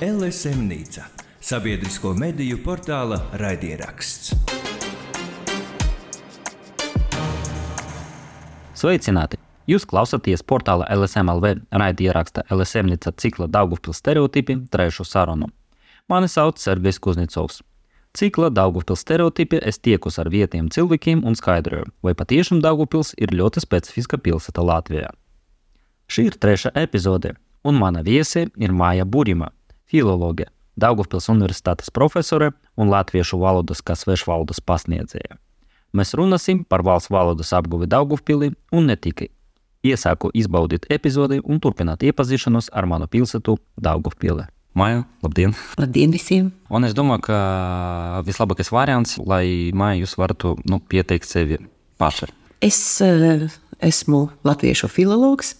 LSM Nīca - sabiedrisko mediju portāla raidieraksts. Sveicināti! Jūs klausāties portāla LSMLV raidieraksta LSM Nīca cikla Daugupils stereotipi trešo sarunu. Mani sauc Sergejs Kuznecovs. Cikla Daugupils stereotipi es tiekus ar vietiem cilvēkiem un skaidroju, vai patiešām Daugupils ir ļoti specifiska pilsēta Latvijā. Šī ir trešā epizode, un mana viese ir Māja Burima, filologe, Daugopils Universitātes profesore un latviešu valodas kā svešvalodas pasniedzēja. Mēs runāsim par valsts valodas apguvi Daugopilī un ne tikai. Iesāku izbaudīt epizodi un turpināt iepazīšanos ar manu pilsētu Daugopili. Maija, labdien! Labdien visiem! Un es domāju, ka vislabākais variants, lai Maija jūs varētu nu, pieteikt sevi paši. Es uh, esmu latviešu filologs,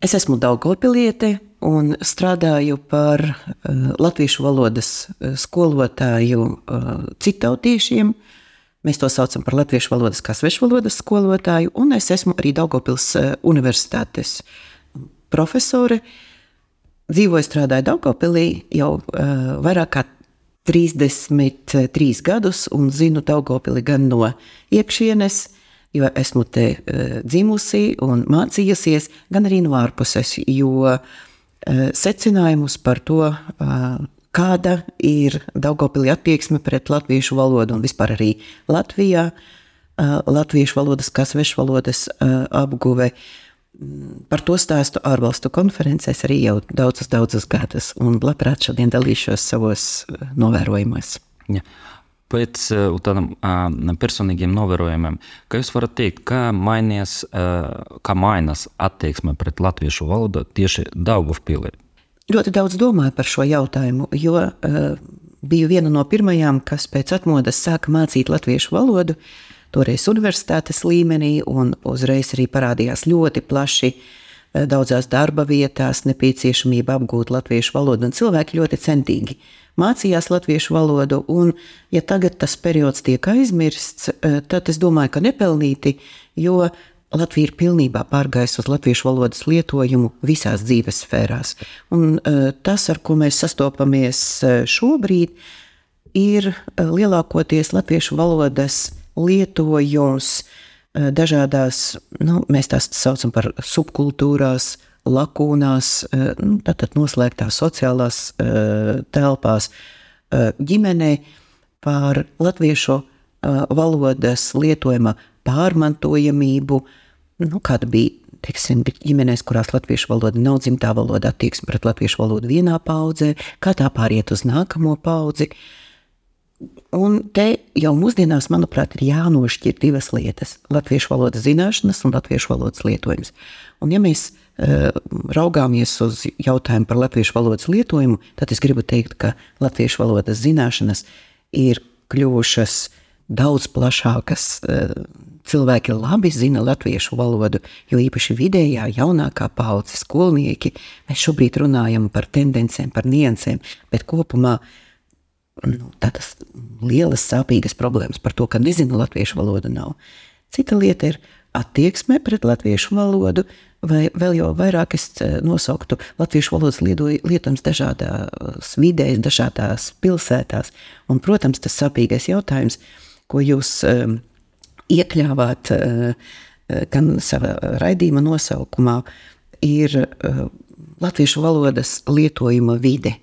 es esmu Daugopiliete, un strādāju par uh, latviešu valodas uh, skolotāju uh, citautiešiem. Mēs to saucam par latviešu valodas kā svešvalodas skolotāju, un es esmu arī Daugopils universitātes profesore. Dzīvoju, strādāju Daugopilī jau vairāk kā 33 gadus, un zinu Daugopili gan no iekšienes, jo esmu te dzimusi un mācījusies, gan arī no ārpuses, jo uh, Eh, secinājumus par to, eh, kāda ir Daugopilī attieksme pret latviešu valodu un vispār arī Latvijā. Eh, latviešu valodas kā svešvalodas apguve. Mm, par to stāstu ārvalstu konferencēs arī jau daudzas, daudzas gadus, un labprāt šodien dalīšos savos novērojumos. Ja. Pēc tādām personīgiem novērojumiem, kā jūs varat teikt, kā mainās, kā mainās attieksme pret latviešu valodu tieši Daugavpilī? Ļoti daudz domāju par šo jautājumu, jo uh, biju viena no pirmajām, kas pēc atmodas sāka mācīt latviešu valodu, toreiz universitātes līmenī, un uzreiz arī parādījās ļoti plaši daudzās darba vietās nepieciešamība apgūt latviešu valodu, un cilvēki ļoti centīgi mācījās latviešu valodu, un ja tagad tas periods tiek aizmirsts, eh, tad es domāju, ka nepelnīti, jo Latvija ir pilnībā pārgājusi uz latviešu valodas lietojumu visās dzīves sfērās. Un eh, tas, ar ko mēs sastopamies eh, šobrīd, ir lielākoties latviešu valodas lietojums dažādās, nu, mēs tās saucam par subkultūrās, lakūnās, eh, nu, tātad noslēgtās sociālās eh, telpās, eh, ģimenē par latviešu valodas lietojuma pārmantojamību, nu, kāda bija teiksim, ģimenēs, kurās latviešu valoda nav dzimtā valoda, attieksme pret latviešu valodu vienā paudzē, kā tā pāriet uz nākamo paudzi. Un te jau mūsdienās, manuprāt, ir jānošķir divas lietas - latviešu valodas zināšanas un latviešu valodas lietojums. Un, ja mēs raugāmies uz jautājumu par latviešu valodas lietojumu, tad es gribu teikt, ka latviešu valodas zināšanas ir kļuvušas daudz plašākas. Eh, cilvēki labi zina latviešu valodu, jo īpaši vidējā, jaunākā paudze, skolnieki, mēs šobrīd runājam par tendencēm, par niansēm, bet kopumā nu, tādas lielas sāpīgas problēmas par to, ka nezinu latviešu valodu nav. Cita lieta ir attieksme pret latviešu valodu, vai vēl jau vairāk es eh, nosauktu latviešu valodas lietojums dažādās vidēs, dažādās pilsētās. Un, protams, tas sāpīgais jautājums, ko jūs um, iekļāvāt uh, gan savā raidījuma nosaukumā, ir uh, latviešu valodas lietojuma vide.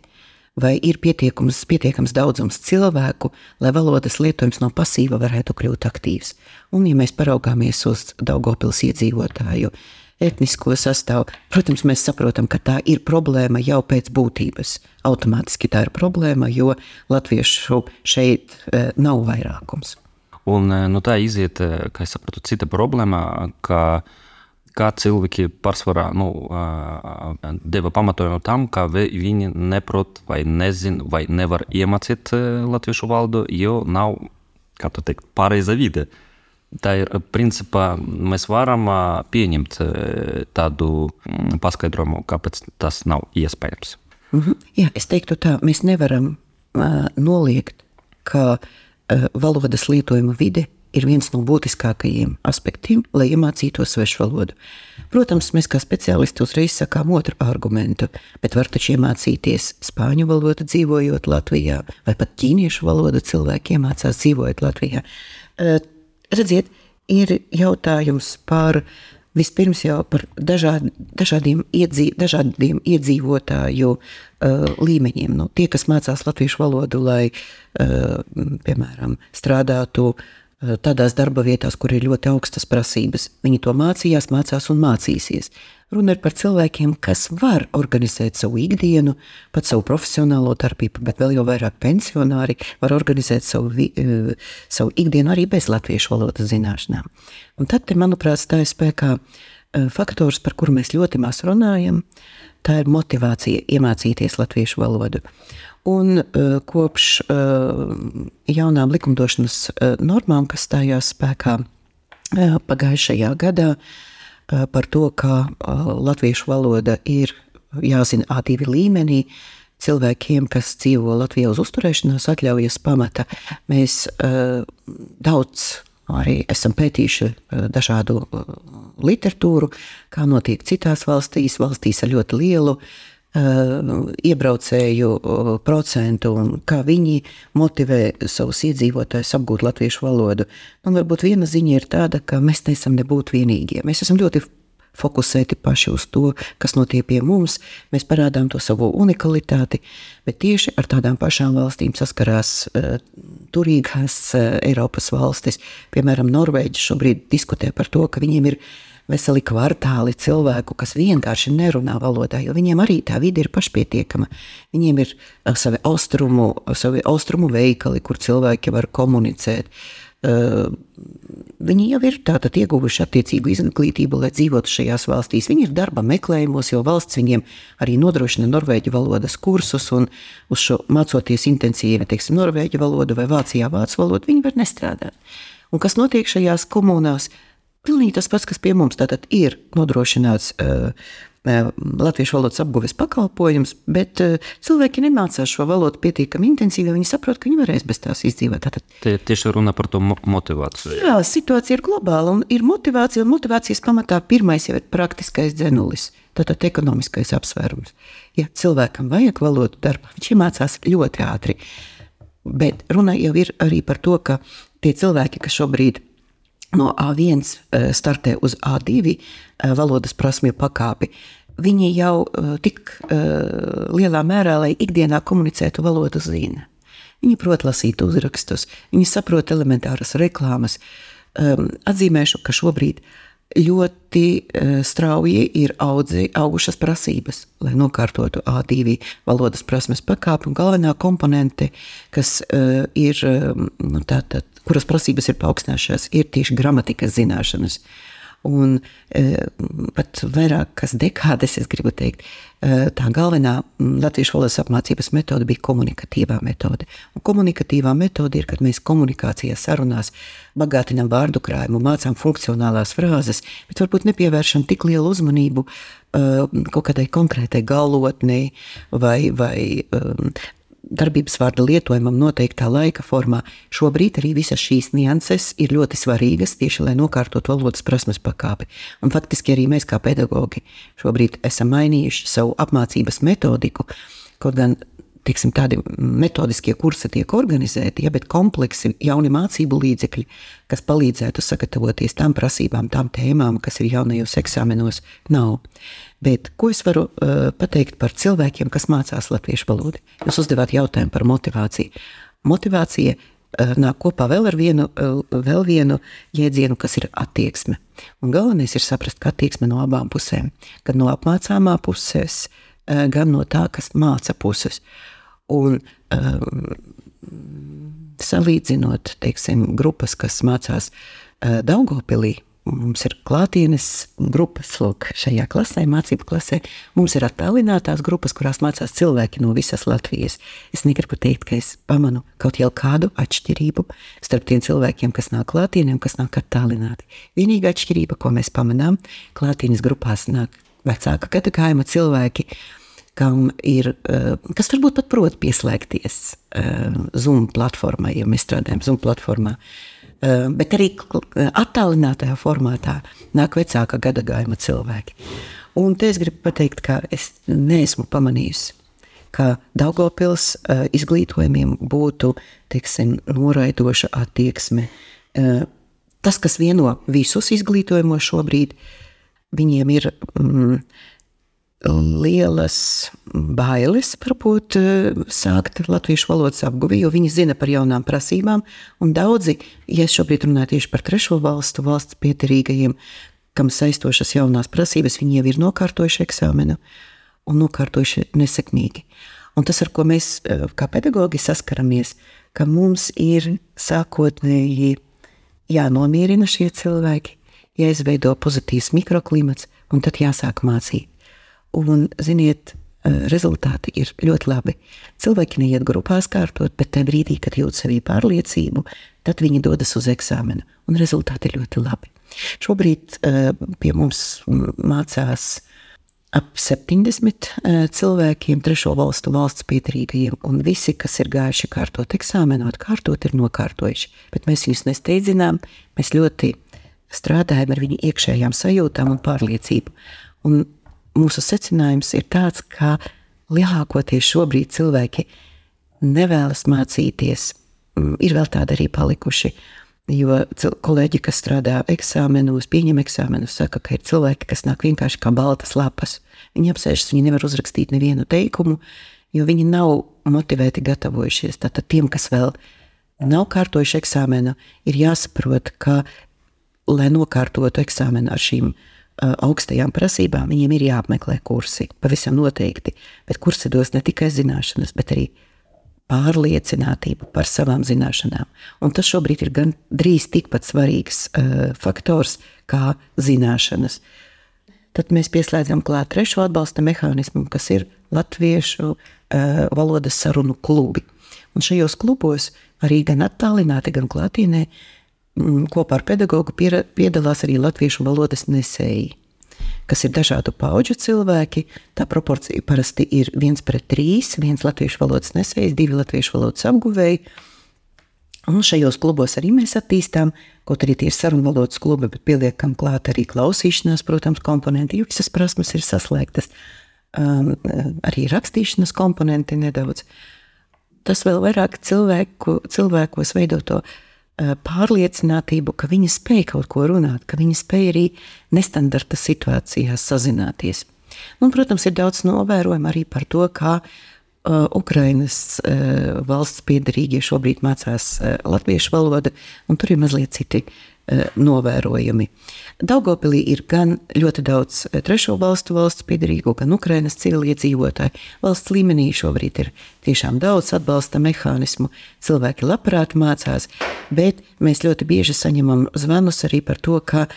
Vai ir pietiekams, pietiekams daudzums cilvēku, lai valodas lietojums no pasīva varētu kļūt aktīvs? Un, ja mēs paraugāmies uz Daugopils iedzīvotāju etnisko sastāvu. Protams, mēs saprotam, ka tā ir problēma jau pēc būtības. Automātiski tā ir problēma, jo latviešu šeit e, nav vairākums. Un, e, nu, tā iziet, e, kā es sapratu, cita problēma, ka kā cilvēki pārsvarā nu, deva pamatojumu tam, ka viņi neprot vai nezina vai nevar iemācīt latviešu valodu, jo nav, kā tu teikt, pareiza vide. Uh, Tā ir principā mēs varam pieņemt tādu paskaidrojumu, kāpēc tas nav iespējams. Mm -hmm. Jā, es teiktu tā, mēs nevaram uh, noliegt, ka uh, valodas lietojuma vide ir viens no būtiskākajiem aspektiem, lai iemācītos svešu valodu. Protams, mēs kā speciālisti uzreiz sakām otru argumentu, bet var taču iemācīties spāņu valodu dzīvojot Latvijā, vai pat ķīniešu valodu cilvēki iemācās dzīvojot Latvijā. Redziet, ir jautājums par Vispirms jau par dažād, dažādiem, iedzīv, dažādiem iedzīvotāju uh, līmeņiem. Nu, tie, kas mācās latviešu valodu, lai, uh, piemēram, strādātu uh, tādās darba vietās, kur ir ļoti augstas prasības, viņi to mācījās, mācās un mācīsies. Runa ir par cilvēkiem, kas var organizēt savu ikdienu, pat savu profesionālo darbību, bet vēl jau vairāk pensionāri var organizēt savu, uh, savu ikdienu arī bez latviešu valodas zināšanām. Un tad, te, manuprāt, stāja spēkā uh, faktors, par kuru mēs ļoti maz runājam, tā ir motivācija iemācīties latviešu valodu. Un uh, kopš uh, jaunām likumdošanas uh, normām, kas stājās spēkā uh, pagājušajā gadā, uh, par to, ka eh, latviešu valoda ir jāzina A2 līmenī. Cilvēkiem, kas dzīvo Latvijā uz uzturēšanās atļaujas pamata, mēs uh, daudz arī esam pētījuši uh, dažādu uh, literatūru, kā notiek citās valstīs, valstīs ar ļoti lielu uh, Uh, iebraucēju uh, procentu un kā viņi motivē savus iedzīvotājus apgūt latviešu valodu. Un varbūt viena ziņa ir tāda, ka mēs neesam nebūtu vienīgie. Mēs esam ļoti fokusēti paši uz to, kas notiek pie mums. Mēs parādām to savu unikalitāti, bet tieši ar tādām pašām valstīm saskarās uh, turīgās uh, Eiropas valstis. Piemēram, Norvēģi šobrīd diskutē par to, ka viņiem ir ielikumi veseli kvartāli cilvēku, kas vienkārši nerunā valodā, jo viņiem arī tā vide ir pašpietiekama. Viņiem ir uh, savi austrumu, savi austrumu veikali, kur cilvēki var komunicēt. Uh, viņi jau ir tātad ieguvuši attiecīgu izglītību, lai dzīvotu šajās valstīs. Viņi ir darba meklējumos, jo valsts viņiem arī nodrošina norvēģu valodas kursus, un uz šo mācoties intensīvi, teiksim, norvēģu valodu vai vācijā vācu valodu, viņi var nestrādāt. Un kas notiek šajās komunās? Pilnīgi tas pats, kas pie mums tātad ir nodrošināts. Uh, latviešu valodas apguves pakalpojums, bet uh, cilvēki nemācās šo valodu pietiekami intensīvi. Viņi saprot, ka viņi varēs bez tās izdzīvot. Tātad, Tie tieši runa par to motivāciju. Jā, situācija ir globāla un ir motivācija. Un motivācijas pamatā pirmais jau ir praktiskais dzenulis. Tātad ekonomiskais apsvērums. Ja cilvēkam vajag valodu darbā, viņš iemācās ļoti ātri. Bet runa jau ir arī par to, ka tie cilvēki, kas šobrīd ir no A1 eh, startē uz A2 eh, valodas prasmju pakāpi. Viņi jau eh, tik lielā mērā, lai ikdienā komunicētu valodu, zina. Viņi prot lasīt uzrakstus, viņi saprot elementāras reklāmas. Ehm, atzīmēšu, ka šobrīd ļoti strauji ir audzi, augušas prasības, lai nokārtotu A2 valodas prasmes pakāpi. Galvenā komponente, kas ir nu, tātad kuras prasības ir paaugstinājušās, ir tieši gramatikas zināšanas. Un e, pat vairākas dekādes, es gribu teikt, e, tā galvenā latviešu valodas apmācības metode bija komunikatīvā metode. Un komunikatīvā metode ir, kad mēs komunikācijā sarunās bagātinām vārdu krājumu, mācām funkcionālās frāzes, bet varbūt nepievēršam tik lielu uzmanību uh, kaut kādai konkrētai galotnei vai, vai um, darbības vārda lietojumam noteiktā laika formā. Šobrīd arī visas šīs nianses ir ļoti svarīgas tieši lai nokārtotu valodas prasmes pakāpi. Un faktiski arī mēs, kā pedagogi, šobrīd esam mainījuši savu apmācības metodiku. Kaut gan tiksim, tādi metodiskie kursi tiek organizēti, ja, bet kompleksi jauni mācību līdzekļi, kas palīdzētu sagatavoties tām prasībām, tām tēmām, kas ir jaunajos eksāmenos, nav. Bet ko es varu uh, pateikt par cilvēkiem, kas mācās latviešu valodu? Jūs uzdevāt jautājumu par motivāciju. Motivācija uh, nāk kopā vēl ar vienu, uh, vēl vienu jēdzienu, kas ir attieksme. Un galvenais ir saprast, ka attieksme no abām pusēm. Gan no apmācāmā puses, uh, gan no tā, kas māca puses. Un, uh, salīdzinot teiksim, grupas, kas mācās uh, Daugopilī, Mums ir klātienes grupas, lūk, šajā klasē, mācību klasē. Mums ir attālinātās grupas, kurās mācās cilvēki no visas Latvijas. Es negribu teikt, ka es pamanu kaut kādu atšķirību starp tiem cilvēkiem, kas nāk klātienē un kas nāk attālināti. Vienīgā atšķirība, ko mēs pamanām, klātienes grupās nāk vecāka gadagājuma cilvēki, kam ir, eh, kas varbūt pat prot pieslēgties eh, Zoom platformai, ja mēs strādājam Zoom platformā bet arī attālinātajā formātā nāk vecāka gadagājuma cilvēki. Un te es gribu pateikt, ka es neesmu pamanījusi, ka Daugopils izglītojumiem būtu, teiksim, noraidoša attieksme. Tas, kas vieno visus izglītojumos šobrīd, viņiem ir mm, lielas bailes, varbūt sākt latviešu valodas apguvi, jo viņi zina par jaunām prasībām. Daudzi, ja šobrīd runāju tieši par trešo valstu, valsts pieturīgajiem, kam saistošas jaunās prasības, viņi jau ir nokārtojuši eksāmenu un nokārtojuši nesekmīgi. Un tas, ar ko mēs kā pedagogi saskaramies, ka mums ir sākotnēji jānomierina šie cilvēki, jāizveido pozitīvs mikroklimats, un tad jāsāk mācīt. Un, ziniet, rezultāti ir ļoti labi. Cilvēki neiet grupās kārtot, bet tajā brīdī, kad jūt sevī pārliecību, tad viņi dodas uz eksāmenu, un rezultāti ir ļoti labi. Šobrīd pie mums mācās ap 70 cilvēkiem, trešo valstu valsts piedarīgajiem, un visi, kas ir gājuši kārtot eksāmenu, atkārtot, ir nokārtojuši. Bet mēs viņus nesteidzinām, mēs ļoti strādājam ar viņu iekšējām sajūtām un pārliecību. Un mūsu secinājums ir tāds, ka lielākoties šobrīd cilvēki nevēlas mācīties. Mm, ir vēl tādi arī palikuši. Jo kolēģi, kas strādā eksāmenos, pieņem eksāmenus, saka, ka ir cilvēki, kas nāk vienkārši kā baltas lapas. Viņi apsēžas, viņi nevar uzrakstīt nevienu teikumu, jo viņi nav motivēti gatavojušies. Tātad tiem, kas vēl nav kārtojuši eksāmenu, ir jāsaprot, ka, lai nokārtotu eksāmenu ar šīm augstajām prasībām, viņiem ir jāapmeklē kursi. Pavisam noteikti. Bet kursi dos ne tikai zināšanas, bet arī pārliecinātību par savām zināšanām. Un tas šobrīd ir gan drīz tikpat svarīgs uh, faktors kā zināšanas. Tad mēs pieslēdzam klāt trešo atbalsta mehānismu, kas ir latviešu uh, valodas sarunu klubi. Un šajos klubos arī gan attālināti, gan klātienē Mm, kopā ar pedagogu piedalās arī latviešu valodas nesēji, kas ir dažādu pauģu cilvēki. Tā proporcija parasti ir viens pret trīs, viens latviešu valodas nesējs, divi latviešu valodas apguvēji. Un šajos klubos arī mēs attīstām, kaut arī tie ir sarunu valodas klubi, bet pieliekam klāt arī klausīšanās, protams, komponenti, jo visas prasmes ir saslēgtas. Um, arī rakstīšanas komponenti nedaudz. Tas vēl vairāk cilvēku, cilvēkos veido to uh, pārliecinātību, ka viņi spēj kaut ko runāt, ka viņi spēj arī nestandarta situācijās sazināties. Un, protams, ir daudz novērojumu arī par to, kā uh, Ukrainas uh, valsts piedarīgie šobrīd mācās uh, latviešu valodu, un tur ir mazliet citi uh, novērojumi. Daugopilī ir gan ļoti daudz eh, trešo valstu valsts piedarīgo, gan Ukrainas civiliedzīvotāju. Valsts līmenī šobrīd ir tiešām daudz atbalsta mehānismu. Cilvēki labprāt mācās, bet mēs ļoti bieži saņemam zvanus arī par to, ka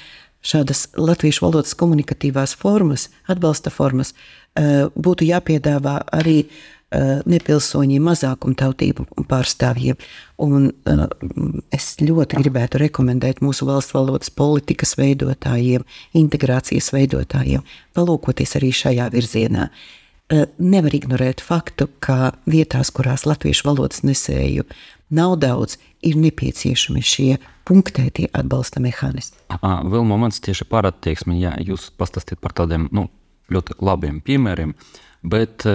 šādas latviešu valodas komunikatīvās formas, atbalsta formas, eh, būtu jāpiedāvā arī uh, Eh, nepilsoņiem, mazākumtautību pārstāvjiem. Un, uh, es ļoti gribētu rekomendēt mūsu valsts valodas politikas veidotājiem, integrācijas veidotājiem, palūkoties arī šajā virzienā. Uh, nevar ignorēt faktu, ka vietās, kurās latviešu valodas nesēju nav daudz, ir nepieciešami šie punktētie atbalsta mehānismi. Vēl moments tieši par attieksmi, ja jūs pastāstāt par tādiem nu, ļoti labiem piemēriem, bet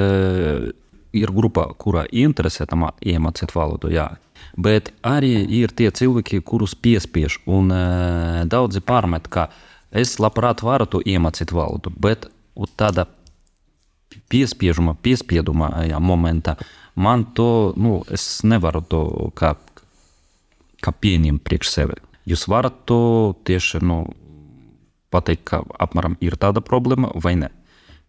ir grupa, kurā interesē tam iemācīt valodu. Jā. Bet arī ir tie cilvēki, kurus piespiež. Un e, daudzi pārmet, ka es labprāt varu to iemācīt valodu, bet tāda piespiežuma, piespieduma jā, momentā man to, nu, es nevaru to kā, kā pieņemt priekš sevi. Jūs varat to tieši nu, pateikt, ka apmēram ir tāda problēma vai ne?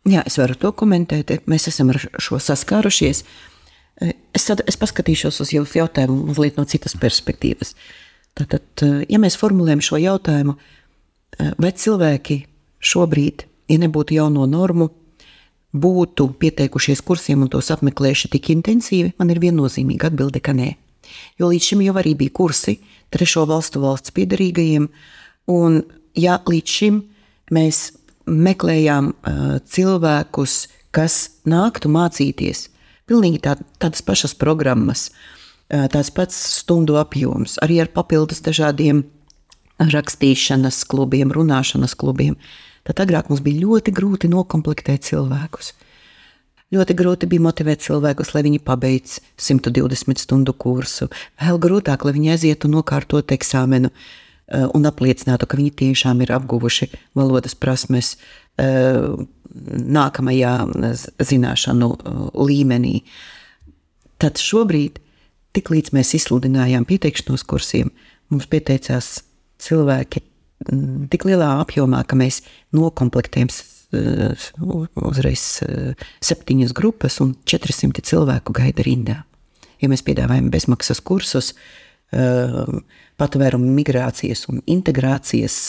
Jā, es varu to komentēt. Mēs esam ar šo saskārušies. Es, es paskatīšos uz jūsu jautājumu mazliet no citas perspektīvas. Tātad, ja mēs formulējam šo jautājumu, vai cilvēki šobrīd, ja nebūtu jauno normu, būtu pieteikušies kursiem un tos apmeklējuši tik intensīvi, man ir viennozīmīga atbilde, ka nē. Jo līdz šim jau arī bija kursi trešo valstu valsts piedarīgajiem, un ja līdz šim mēs meklējām uh, cilvēkus, kas nāktu mācīties. Pilnīgi tā, tādas pašas programmas. tāds pats stundu apjoms, arī ar papildus dažādiem rakstīšanas klubiem, runāšanas klubiem. Tad agrāk mums bija ļoti grūti noklāpēt cilvēkus. Ļoti grūti bija motivēt cilvēkus, lai viņi pabeigtu 120 stundu kursu. Vēl grūtāk, lai viņi aizietu un nokārtotu eksāmenu un apliecinātu, ka viņi tiešām ir apguvuši valodas prasmes nākamajā zināšanu līmenī. Tad šobrīd, tiklīdz mēs izsludinājām pieteikšanos kursiem, mums pieteicās cilvēki mm, tik lielā apjomā, ka mēs noklāpējam eh, uzreiz eh, septiņas grupas un 400 cilvēku gaida rindā. Ja mēs piedāvājam bezmaksas kursus, eh, patvērumu migrācijas un integrācijas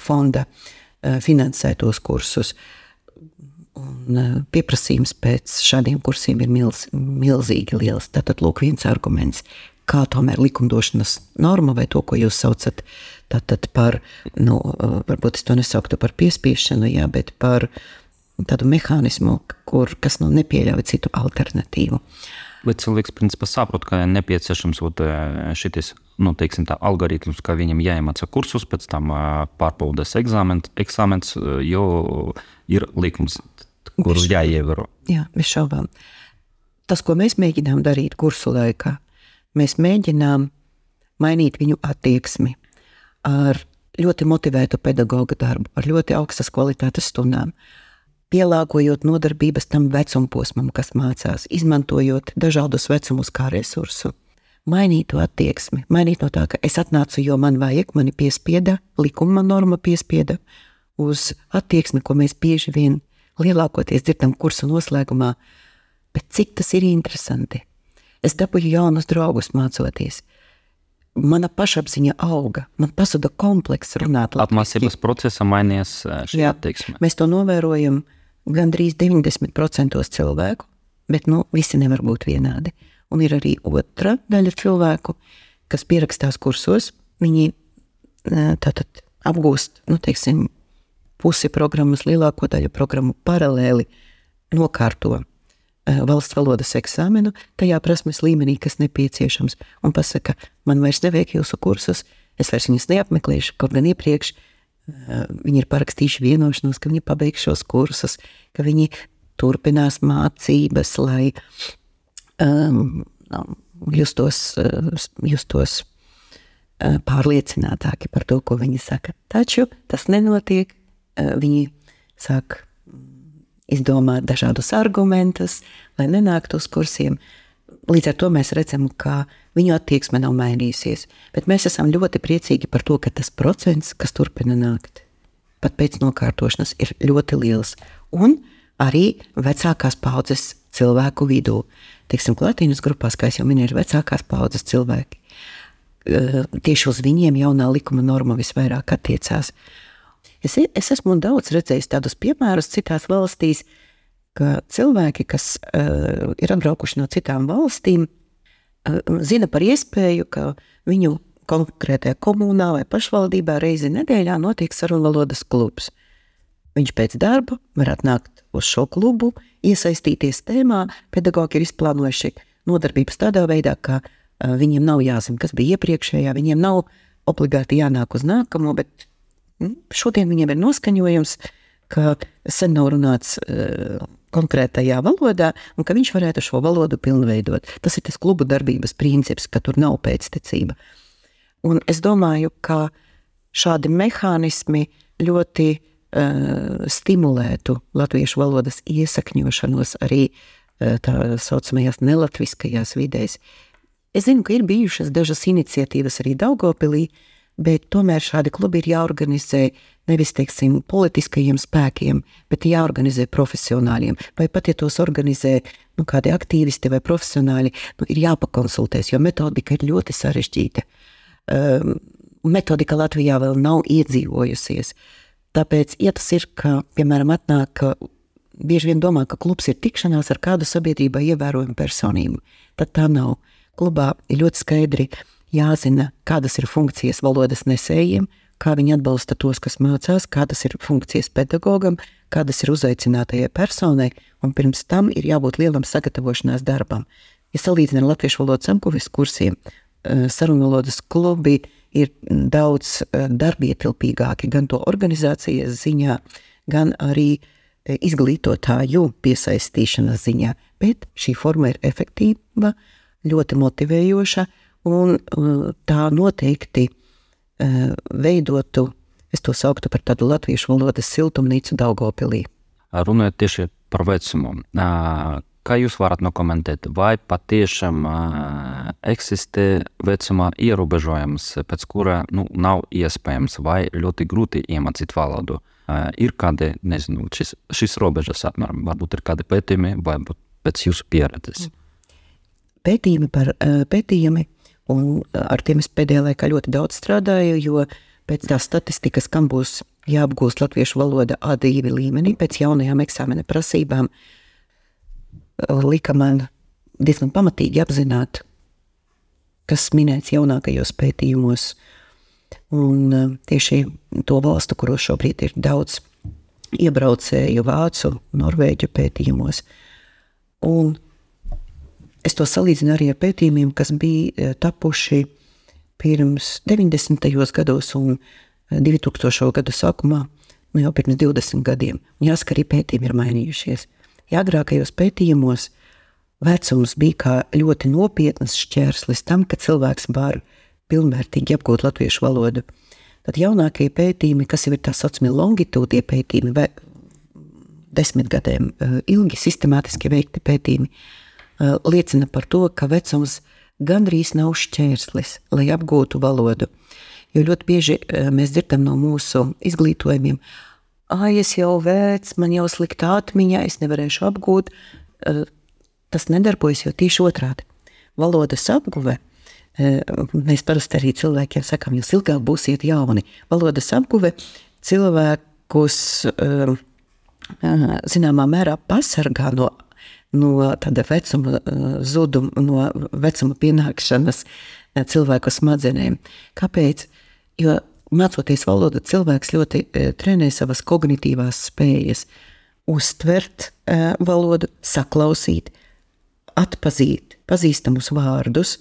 fonda finansētos kursus, un pieprasījums pēc šādiem kursiem ir milz, milzīgi liels. Tātad, lūk, viens arguments, kā tomēr likumdošanas norma vai to, ko jūs saucat tātad par, nu, varbūt es to nesauktu par piespiešanu, jā, bet par tādu mehānismu, kur, kas nu, nepieļauj citu alternatīvu. Bet cilvēks principā saprot, ka nepieciešams šis nu, teiksim, tā, algoritms, ka viņam jāiemācās kursus, pēc tam pārbaudas eksāmens, jo ir likums, kurus jāievēro. Jā, bez šaubām. Tas, ko mēs mēģinām darīt kursu laikā, mēs mēģinām mainīt viņu attieksmi ar ļoti motivētu pedagoģa darbu, ar ļoti augstas kvalitātes stundām, pielāgojot nodarbības tam vecumposmam, kas mācās, izmantojot dažādus vecumus kā resursu. Mainīt to attieksmi, mainīt no tā, ka es atnācu, jo man vajag, mani piespieda, likuma norma piespieda, uz attieksmi, ko mēs bieži vien lielākoties dzirdam kursu noslēgumā. Bet cik tas ir interesanti? Es dabūju jaunus draugus mācoties mana pašapziņa auga, man pazuda komplekss runāt. Apmācības procesā mainījās šī attieksme. Mēs to novērojam gandrīz 90% cilvēku, bet nu, visi nevar būt vienādi. Un ir arī otra daļa cilvēku, kas pierakstās kursos. Viņi tātad apgūst nu, teiksim, pusi programmas, lielāko daļu programmu paralēli nokārto Eh, valsts valodas eksāmenu tajā prasmes līmenī, kas nepieciešams, un pasaka, man vairs nevajag jūsu kursus, es vairs viņus neapmeklēšu, kaut gan iepriekš uh, viņi ir parakstījuši vienošanos, ka viņi pabeigs šos kursus, ka viņi turpinās mācības, lai um, justos, uh, justos pārliecinātāki par to, ko viņi saka. Taču tas nenotiek, viņi sāk izdomāt dažādus argumentus, lai nenāktu uz kursiem. Līdz ar to mēs redzam, ka viņu attieksme nav mainījusies. Bet mēs esam ļoti priecīgi par to, ka tas procents, kas turpina nākt, pat pēc nokārtošanas, ir ļoti liels. Un arī vecākās paudzes cilvēku vidū. Teiksim, Latvijas grupās, kā jau minēju, ir vecākās paudzes cilvēki. Tieši uz viņiem jaunā likuma norma visvairāk attiecās. Es, es esmu daudz redzējis tādus piemērus citās valstīs, ka cilvēki, kas uh, ir atbraukuši no citām valstīm, uh, zina par iespēju, ka viņu konkrētajā komunā vai pašvaldībā reizi nedēļā notiek sarunvalodas klubs. Viņš pēc darba var atnākt uz šo klubu, iesaistīties tēmā. Pedagogi ir izplānojuši nodarbības tādā veidā, ka uh, viņiem nav jāzina, kas bija iepriekšējā, viņiem nav obligāti jānāk uz nākamo, bet šodien viņiem ir noskaņojums, ka sen nav runāts uh, konkrētajā valodā, un ka viņš varētu šo valodu pilnveidot. Tas ir tas klubu darbības princips, ka tur nav pēctecība. Un es domāju, ka šādi mehānismi ļoti uh, stimulētu latviešu valodas iesakņošanos arī uh, tā saucamajās nelatviskajās vidēs. Es zinu, ka ir bijušas dažas iniciatīvas arī Daugopilī, uh, bet tomēr šādi klubi ir jāorganizē nevis teiksim, politiskajiem spēkiem, bet jāorganizē profesionāļiem. Vai pat ja tos organizē nu, kādi aktīvisti vai profesionāļi, nu, ir jāpakonsultēs, jo metodika ir ļoti sarežģīta. Um, metodika Latvijā vēl nav iedzīvojusies. Tāpēc, ja tas ir, ka, piemēram, atnāk, bieži vien domā, ka klubs ir tikšanās ar kādu sabiedrībā ievērojumu personību, tad tā nav. Klubā ir ļoti skaidri uh, jāzina, kādas ir funkcijas valodas nesējiem, kā viņi atbalsta tos, kas mācās, kādas ir funkcijas pedagogam, kādas ir uzaicinātajai personai, un pirms tam ir jābūt lielam sagatavošanās darbam. ja salīdzinām latviešu valodas apguves kursiem, eh, sarunvalodas klubi ir daudz eh, darbietilpīgāki gan to organizācijas ziņā, gan arī eh, izglītotāju piesaistīšanas ziņā. Bet šī forma ir efektīva, ļoti motivējoša, un tā noteikti veidotu, es to sauktu par tādu latviešu valodas siltumnīcu Daugopilī. Runājot tieši par vecumu, Kā jūs varat nokomentēt, vai patiešām uh, eksistē vecuma ierobežojums, pēc kura nu, nav iespējams vai ļoti grūti iemācīt valodu? Uh, ir kādi, nezinu, šis, šis robežas apmēram, varbūt ir kādi pētījumi, vai pēc jūsu pieredzes? Pētījumi par uh, pētījumi, un ar tiem es pēdējā laikā ļoti daudz strādāju, jo pēc tās statistikas, kam būs jāapgūst latviešu valoda A2 līmenī pēc jaunajām eksāmena prasībām, uh, lika man diezgan pamatīgi apzināt, kas minēts jaunākajos pētījumos. Un e, tieši to valstu, kuros šobrīd ir daudz iebraucēju, vācu, norvēģu pētījumos. Un es to salīdzinu arī ar pētījumiem, kas bija e, tapuši pirms 90. gados un 2000. E, gadu sākumā, nu jau pirms 20 gadiem. Jāsaka, arī pētījumi ir mainījušies. Ja agrākajos pētījumos vecums bija kā ļoti nopietns šķērslis tam, ka cilvēks var pilnvērtīgi apgūt latviešu valodu, tad jaunākie pētījumi, kas jau ir tā saucamie longitūdie pētījumi, vai desmit gadiem eh, ilgi sistemātiski veikti pētījumi, eh, liecina par to, ka vecums gandrīz nav šķērslis, lai apgūtu valodu. Jo ļoti bieži eh, mēs dzirdam no mūsu izglītojumiem, ah, es jau vecs, man jau slikta atmiņa, es nevarēšu apgūt. Tas nedarbojas, jo tieši otrādi. Valodas apguve. Mēs parasti arī cilvēkiem sakām, jūs ilgāk būsiet jauni. Valodas apguve cilvēkus zināmā mērā pasargā no, no tāda vecuma zuduma, no vecuma pienākšanas cilvēku smadzenēm. Kāpēc? Jo mācoties valodu, cilvēks ļoti e, trenē savas kognitīvās spējas, uztvert valodu, saklausīt, atpazīt pazīstamus vārdus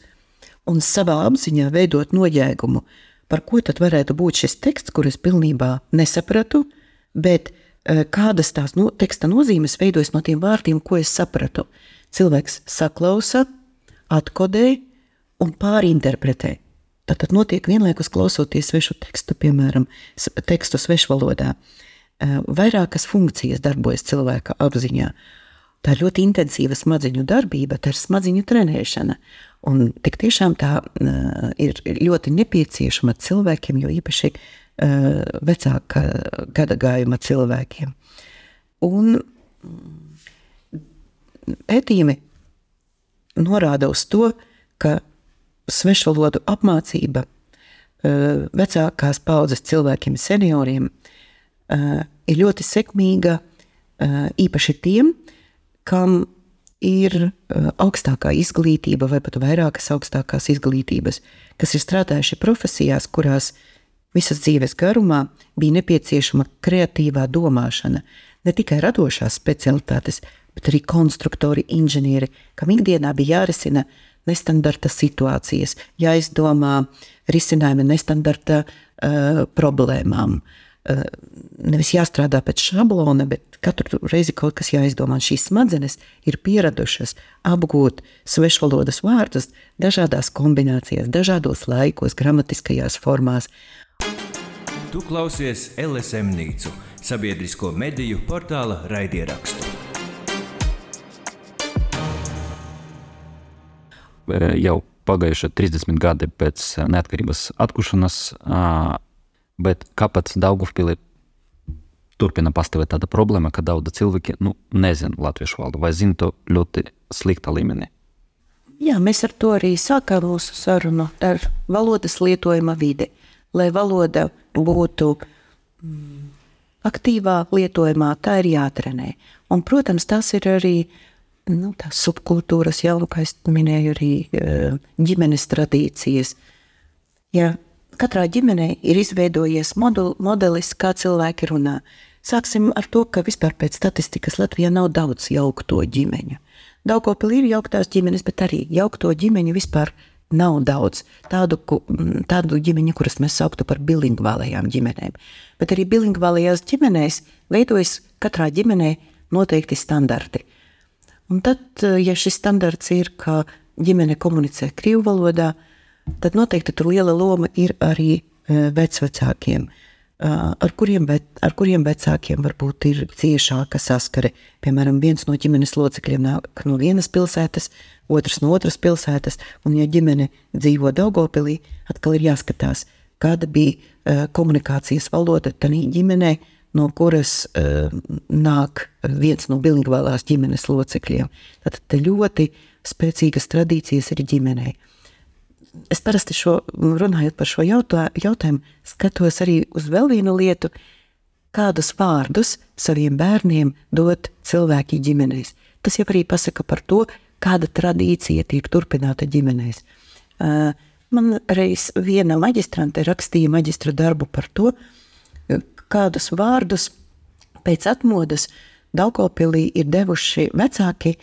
un savā apziņā veidot nojēgumu, par ko tad varētu būt šis teksts, kurus pilnībā nesapratu, bet kādas tās no, teksta nozīmes veidojas no tiem vārdiem, ko es sapratu. Cilvēks saklausa, atkodē un pārinterpretē. Tātad notiek vienlaikus klausoties svešu tekstu, piemēram, tekstu svešvalodā. Vairākas funkcijas darbojas cilvēka apziņā. Tā ir ļoti intensīva smadziņu darbība, tā ir smadziņu trenēšana. Un tik tiešām tā uh, ir ļoti nepieciešama cilvēkiem, jo īpaši vecāka gada gājuma cilvēkiem. Un pētījumi norāda uz to, ka svešvalodu apmācība eh, vecākās paudzes cilvēkiem, senioriem, eh, ir ļoti sekmīga eh, īpaši tiem, kam ir augstākā izglītība vai pat vairākas augstākās izglītības, kas ir strādājuši profesijās, kurās visas dzīves garumā bija nepieciešama kreatīvā domāšana, ne tikai radošās specialitātes, bet arī konstruktori, inženieri, kam ikdienā bija jārisina nestandarta situācijas, jāizdomā risinājumi nestandarta uh, problēmām. Uh, nevis jāstrādā pēc šablona, bet katru reizi kaut kas jāizdomā. Šīs smadzenes ir pieradušas apgūt svešvalodas vārdus dažādās kombinācijās, dažādos laikos, gramatiskajās formās. Tu klausies LSM Nīcu, sabiedrisko mediju portāla raidierakstu. jau pagājuši 30 gadi pēc neatkarības atkušanas, bet kāpēc Daugavpilī turpina pastāvēt tāda problēma, ka daudzi cilvēki nu, nezina latviešu valodu vai zina to ļoti sliktā līmenī? Jā, mēs ar to arī sākām mūsu sarunu ar valodas lietojuma vidi. Lai valoda būtu mm, aktīvā lietojumā, tā ir jātrenē. Un, protams, tas ir arī nu, tās subkultūras, jau kā es minēju, arī eh, ģimenes tradīcijas. Ja katrā ģimenē ir izveidojies modul, modelis, kā cilvēki runā. Sāksim ar to, ka vispār pēc statistikas Latvijā nav daudz jaukto ģimeņu. Daugopilī ir jauktās ģimenes, bet arī jaukto ģimeņu vispār nav daudz. Tādu, tādu ģimeņu, kuras mēs sauktu par bilingvālajām ģimenēm. Bet arī bilingvālajās ģimenēs veidojas katrā ģimenē noteikti standarti. Un tad, ja šis standarts ir, ka ģimene komunicē krievu valodā, tad noteikti tur liela loma ir arī e, vecvecākiem, ar kuriem, ar kuriem vecākiem varbūt ir ciešāka saskare. Piemēram, viens no ģimenes locekļiem nāk no vienas pilsētas, otrs no otras pilsētas, un, ja ģimene dzīvo Daugopilī, atkal ir jāskatās, kāda bija komunikācijas valoda tajā ģimenē, no kuras uh, nāk viens no bilingvālās ģimenes locekļiem. Tad ļoti spēcīgas tradīcijas ir ģimenei. Es parasti šo, runājot par šo jautā, jautājumu, skatos arī uz vēl vienu lietu, kādus vārdus saviem bērniem dot cilvēki ģimenēs. Tas jau arī pasaka par to, kāda tradīcija tiek turpināta ģimenēs. Man reiz viena maģistrante rakstīja maģistra darbu par to, kādus vārdus pēc atmodas Daugopilī ir devuši vecāki,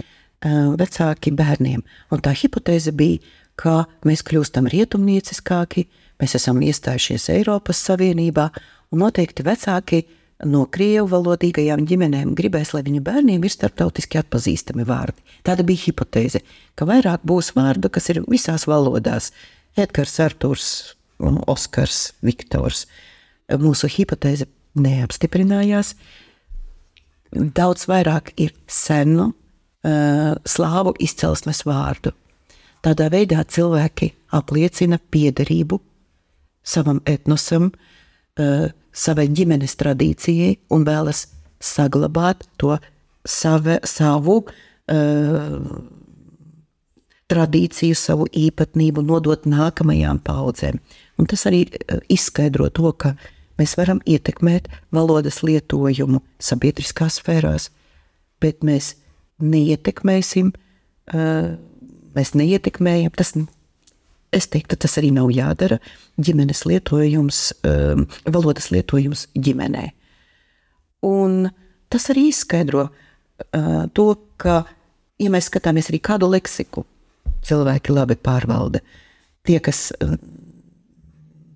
vecāki bērniem. Un tā hipotēze bija, ka mēs kļūstam rietumnieciskāki, mēs esam iestājušies Eiropas Savienībā, un noteikti vecāki no krievu valodīgajām ģimenēm gribēs, lai viņu bērniem ir starptautiski atpazīstami vārdi. Tāda bija hipotēze, ka vairāk būs vārdu, kas ir visās valodās - Edgars, Arturs, Oskars, Viktors. Mūsu hipotēze neapstiprinājās. Daudz vairāk ir senu uh, slāvu izcelsmes vārdu. Tādā veidā cilvēki apliecina piederību savam etnosam, uh, savai ģimenes tradīcijai un vēlas saglabāt to save, savu uh, tradīciju, savu īpatnību, nodot nākamajām paudzēm. Un tas arī izskaidro to, ka uh, Mēs varam ietekmēt valodas lietojumu sabiedriskās sfērās, bet mēs neietekmēsim, mēs neietekmējam. Tas, es teiktu, tas arī nav jādara. Ģimenes lietojums, valodas lietojums ģimenē. Un tas arī izskaidro to, ka, ja mēs skatāmies arī kādu leksiku, cilvēki labi pārvalda. Tie, kas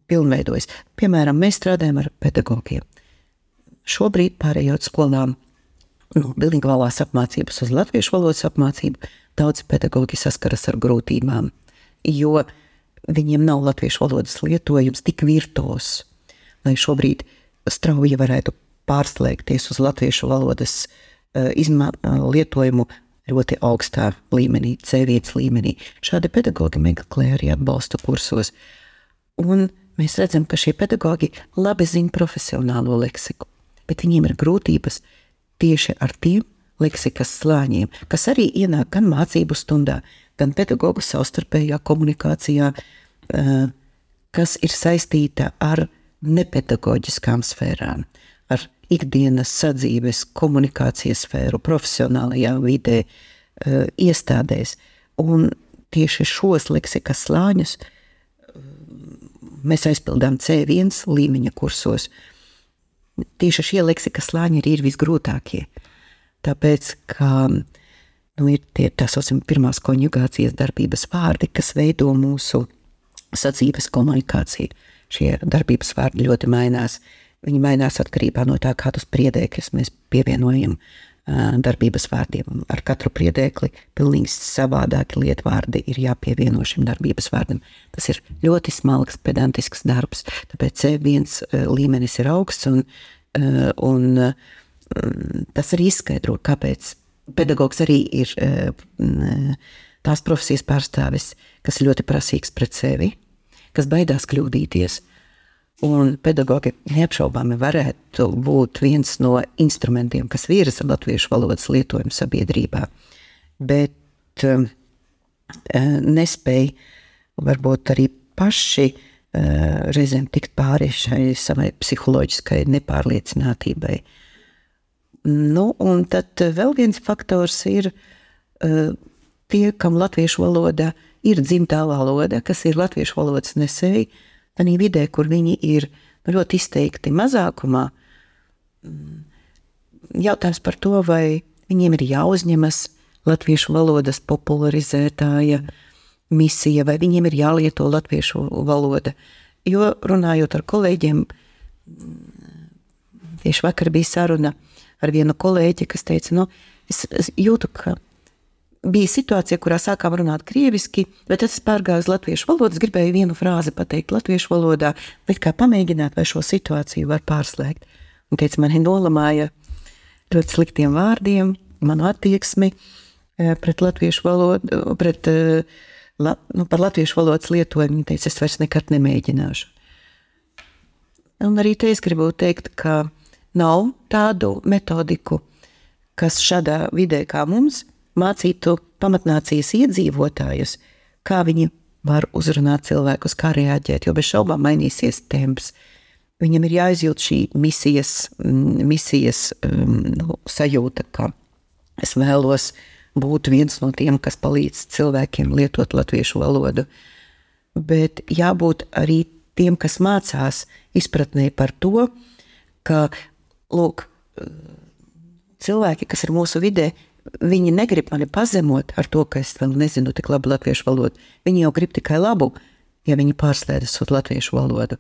pilnveidojas. Piemēram, mēs strādājam ar pedagogiem. Šobrīd, pārējot skolām no bilingvālās apmācības uz latviešu valodas apmācību, daudz pedagoģi saskaras ar grūtībām, jo viņiem nav latviešu valodas lietojums tik virtuos, lai šobrīd strauji varētu pārslēgties uz latviešu valodas uh, izma, uh, lietojumu ļoti augstā līmenī, C1 līmenī. Šādi pedagoģi meklē arī atbalstu kursos. Un mēs redzam, ka šie pedagoģi labi zina profesionālo leksiku, bet viņiem ir grūtības tieši ar tiem leksikas slāņiem, kas arī ienāk gan mācību stundā, gan pedagoģu savstarpējā komunikācijā, eh, kas ir saistīta ar nepedagoģiskām sfērām, ar ikdienas sadzīves, komunikācijas sfēru, profesionālajā vidē, eh, iestādēs. Un tieši šos leksikas slāņus mēs aizpildām C1 līmeņa kursos. Tieši šie leksikas slāņi arī ir visgrūtākie. Tāpēc, ka nu, ir tie tā saucamie pirmās konjugācijas darbības vārdi, kas veido mūsu sacības komunikāciju. Šie darbības vārdi ļoti mainās. Viņi mainās atkarībā no tā, kādus priedēkļus mēs pievienojam darbības vārdiem. Ar katru priedēkli pilnīgi savādāki lietvārdi ir jāpievieno šim darbības vārdam. Tas ir ļoti smalks, pedantisks darbs, tāpēc C1 līmenis ir augsts, un, un tas arī izskaidro, kāpēc pedagogs arī ir tās profesijas pārstāvis, kas ļoti prasīgs pret sevi, kas baidās kļūdīties Un pedagogi neapšaubāmi varētu būt viens no instrumentiem, kas virza latviešu valodas lietojumu sabiedrībā, bet um, uh, nespēja varbūt arī paši uh, reizēm tikt pāri šai savai psiholoģiskai nepārliecinātībai. Nu, un tad vēl viens faktors ir uh, tie, kam latviešu valoda ir dzimtā valoda, kas ir latviešu valodas nesēji, tādā vidē, kur viņi ir ļoti izteikti mazākumā, mm, jautājums par to, vai viņiem ir jāuzņemas latviešu valodas popularizētāja misija, vai viņiem ir jālieto latviešu valoda. Jo runājot ar kolēģiem, tieši vakar bija saruna ar vienu kolēģi, kas teica, nu, es, es jūtu, ka bija situācija, kurā sākām runāt krieviski, bet es pārgāju uz latviešu valodu. Es gribēju vienu frāzi pateikt latviešu valodā, bet kā pamēģināt, vai šo situāciju var pārslēgt. Un teica, mani nolamāja ļoti sliktiem vārdiem, manu attieksmi eh, pret latviešu valodu, pret, eh, la, nu, par latviešu valodas lietojumu. Viņa teica, es vairs nekad nemēģināšu. Un arī te es gribu teikt, ka nav tādu metodiku, kas šādā vidē kā mums mācītu pamatnācijas iedzīvotājus, kā viņi var uzrunāt cilvēkus, kā reaģēt, jo bez šaubām mainīsies temps. Viņam ir jāizjūt šī misijas, mm, misijas um, sajūta, ka es vēlos būt viens no tiem, kas palīdz cilvēkiem lietot latviešu valodu. Bet jābūt arī tiem, kas mācās izpratnē par to, ka lūk, cilvēki, kas ir mūsu vidē, Viņi negrib mani pazemot ar to, ka es vēl nezinu tik labi latviešu valodu. Viņi jau grib tikai labu, ja viņi pārslēdzas uz latviešu valodu.